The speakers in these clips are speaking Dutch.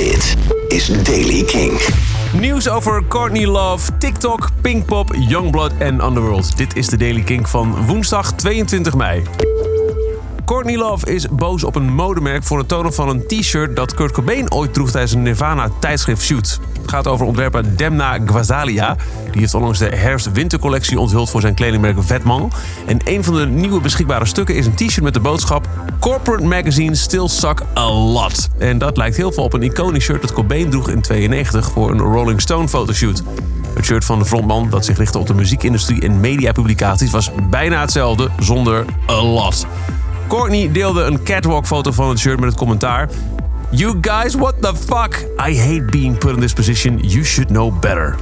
Dit is Daily King. Nieuws over Courtney Love, TikTok, Pinkpop, Youngblood en Underworld. Dit is de Daily King van woensdag 22 mei. Courtney Love is boos op een modemerk voor het tonen van een t-shirt dat Kurt Cobain ooit droeg tijdens een Nirvana tijdschrift shoot. Het gaat over ontwerper Demna Gvasalia. Die heeft onlangs de herfst-wintercollectie onthuld voor zijn kledingmerk Vetman. En een van de nieuwe beschikbare stukken is een t-shirt met de boodschap Corporate Magazine still suck a lot. En dat lijkt heel veel op een iconisch shirt dat Cobain droeg in 92 voor een Rolling Stone fotoshoot. Het shirt van de frontman, dat zich richtte op de muziekindustrie en mediapublicaties, was bijna hetzelfde zonder a lot. Courtney deelde een catwalk-foto van het shirt met het commentaar: You guys, what the fuck? I hate being put in this position. You should know better.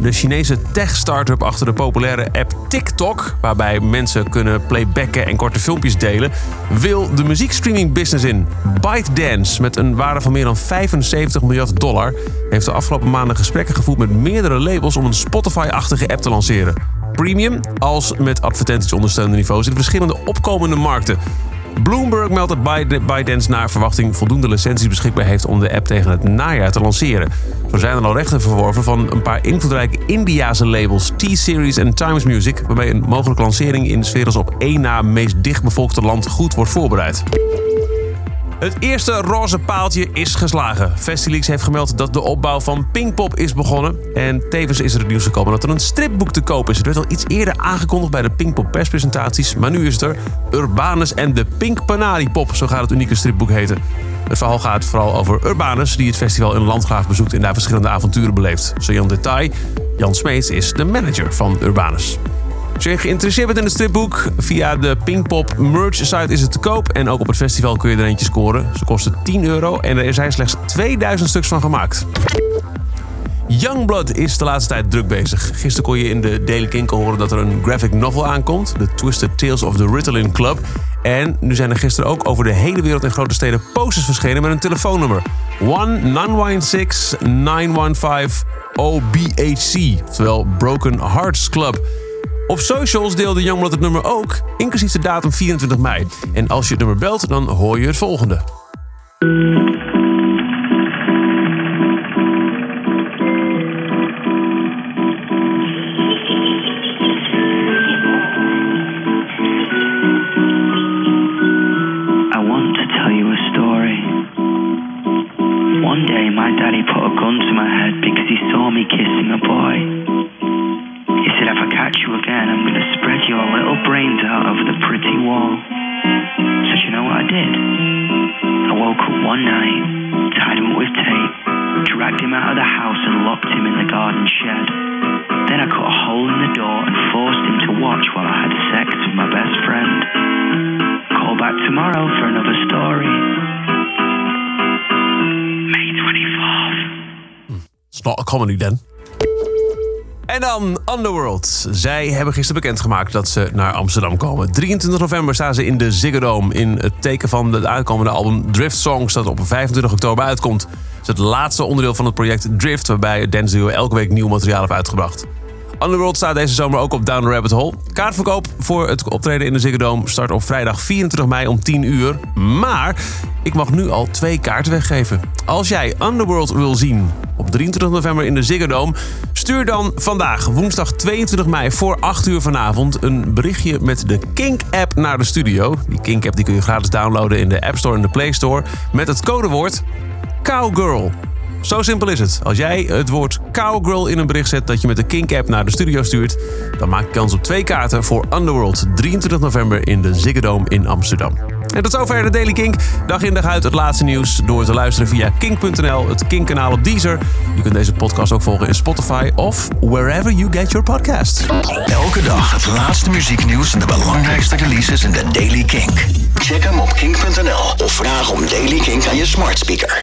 De Chinese tech-startup achter de populaire app TikTok, waarbij mensen kunnen playbacken en korte filmpjes delen, wil de muziekstreaming business in. ByteDance, met een waarde van meer dan 75 miljard dollar, heeft de afgelopen maanden gesprekken gevoerd met meerdere labels om een Spotify-achtige app te lanceren. Premium als met advertenties ondersteunde niveaus in verschillende opkomende markten. Bloomberg meldt dat ByteDance naar verwachting voldoende licenties beschikbaar heeft om de app tegen het najaar te lanceren. Zo zijn er al rechten verworven van een paar invloedrijke Indiase labels T-Series en Times Music, waarmee een mogelijke lancering in sfeer als op één na meest dichtbevolkte land goed wordt voorbereid. Het eerste roze paaltje is geslagen. Festileaks heeft gemeld dat de opbouw van Pinkpop is begonnen. En tevens is er het nieuws gekomen dat er een stripboek te koop is. Het werd al iets eerder aangekondigd bij de Pinkpop perspresentaties. Maar nu is het er Urbanus en de Pink Panari Pop. Zo gaat het unieke stripboek heten. Het verhaal gaat vooral over Urbanus, die het festival in Landgraaf bezoekt en daar verschillende avonturen beleeft. Zo Jan Detail, Jan Smeets is de manager van Urbanus. Als je geïnteresseerd bent in het stripboek, via de Pinkpop merch site is het te koop. En ook op het festival kun je er eentje scoren. Ze kosten 10 euro en er zijn slechts 2000 stuks van gemaakt. Youngblood is de laatste tijd druk bezig. Gisteren kon je in de Daily King horen dat er een graphic novel aankomt. The Twisted Tales of the Ritalin Club. En nu zijn er gisteren ook over de hele wereld in grote steden posters verschenen met een telefoonnummer. 1-916-915-OBHC. Oftewel Broken Hearts Club. Op socials deelde Youngblood het nummer ook, inclusief de datum 24 mei. En als je het nummer belt, dan hoor je het volgende. One night, tied him up with tape, dragged him out of the house, and locked him in the garden shed. Then I cut a hole in the door and forced him to watch while I had sex with my best friend. Call back tomorrow for another story. May 24th. Hmm. It's not a comedy then. En dan Underworld. Zij hebben gisteren bekendgemaakt dat ze naar Amsterdam komen. 23 november staan ze in de Ziggo Dome in het teken van het uitkomende album Drift Songs dat op 25 oktober uitkomt. Het is het laatste onderdeel van het project Drift waarbij het dance duo elke week nieuw materiaal heeft uitgebracht. Underworld staat deze zomer ook op Down the Rabbit Hole. Kaartverkoop voor het optreden in de Ziggo Dome start op vrijdag 24 mei om 10 uur. Maar ik mag nu al twee kaarten weggeven. Als jij Underworld wil zien op 23 november in de Ziggo Dome... stuur dan vandaag, woensdag 22 mei voor 8 uur vanavond... een berichtje met de Kink-app naar de studio. Die Kink-app die kun je gratis downloaden in de App Store en de Play Store... met het codewoord Cowgirl. Zo simpel is het. Als jij het woord cowgirl in een bericht zet dat je met de Kink-app naar de studio stuurt... dan maak je kans op twee kaarten voor Underworld 23 november in de Ziggo Dome in Amsterdam. En tot zover de Daily Kink. Dag in dag uit het laatste nieuws door te luisteren via kink.nl, het Kink-kanaal op Deezer. Je kunt deze podcast ook volgen in Spotify of wherever you get your podcasts. Elke dag het laatste muzieknieuws en de belangrijkste releases in de Daily King. Check hem op kink.nl of vraag om Daily King aan je smart speaker.